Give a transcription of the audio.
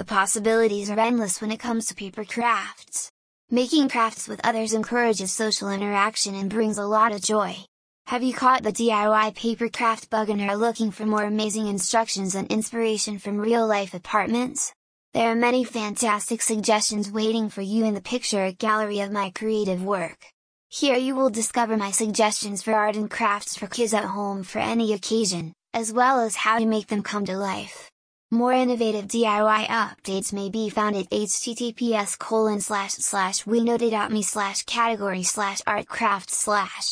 The possibilities are endless when it comes to paper crafts. Making crafts with others encourages social interaction and brings a lot of joy. Have you caught the DIY paper craft bug and are looking for more amazing instructions and inspiration from real life apartments? There are many fantastic suggestions waiting for you in the picture gallery of my creative work. Here you will discover my suggestions for art and crafts for kids at home for any occasion, as well as how to make them come to life. More innovative DIY updates may be found at https colon slash slash winota.me slash category slash artcraft slash.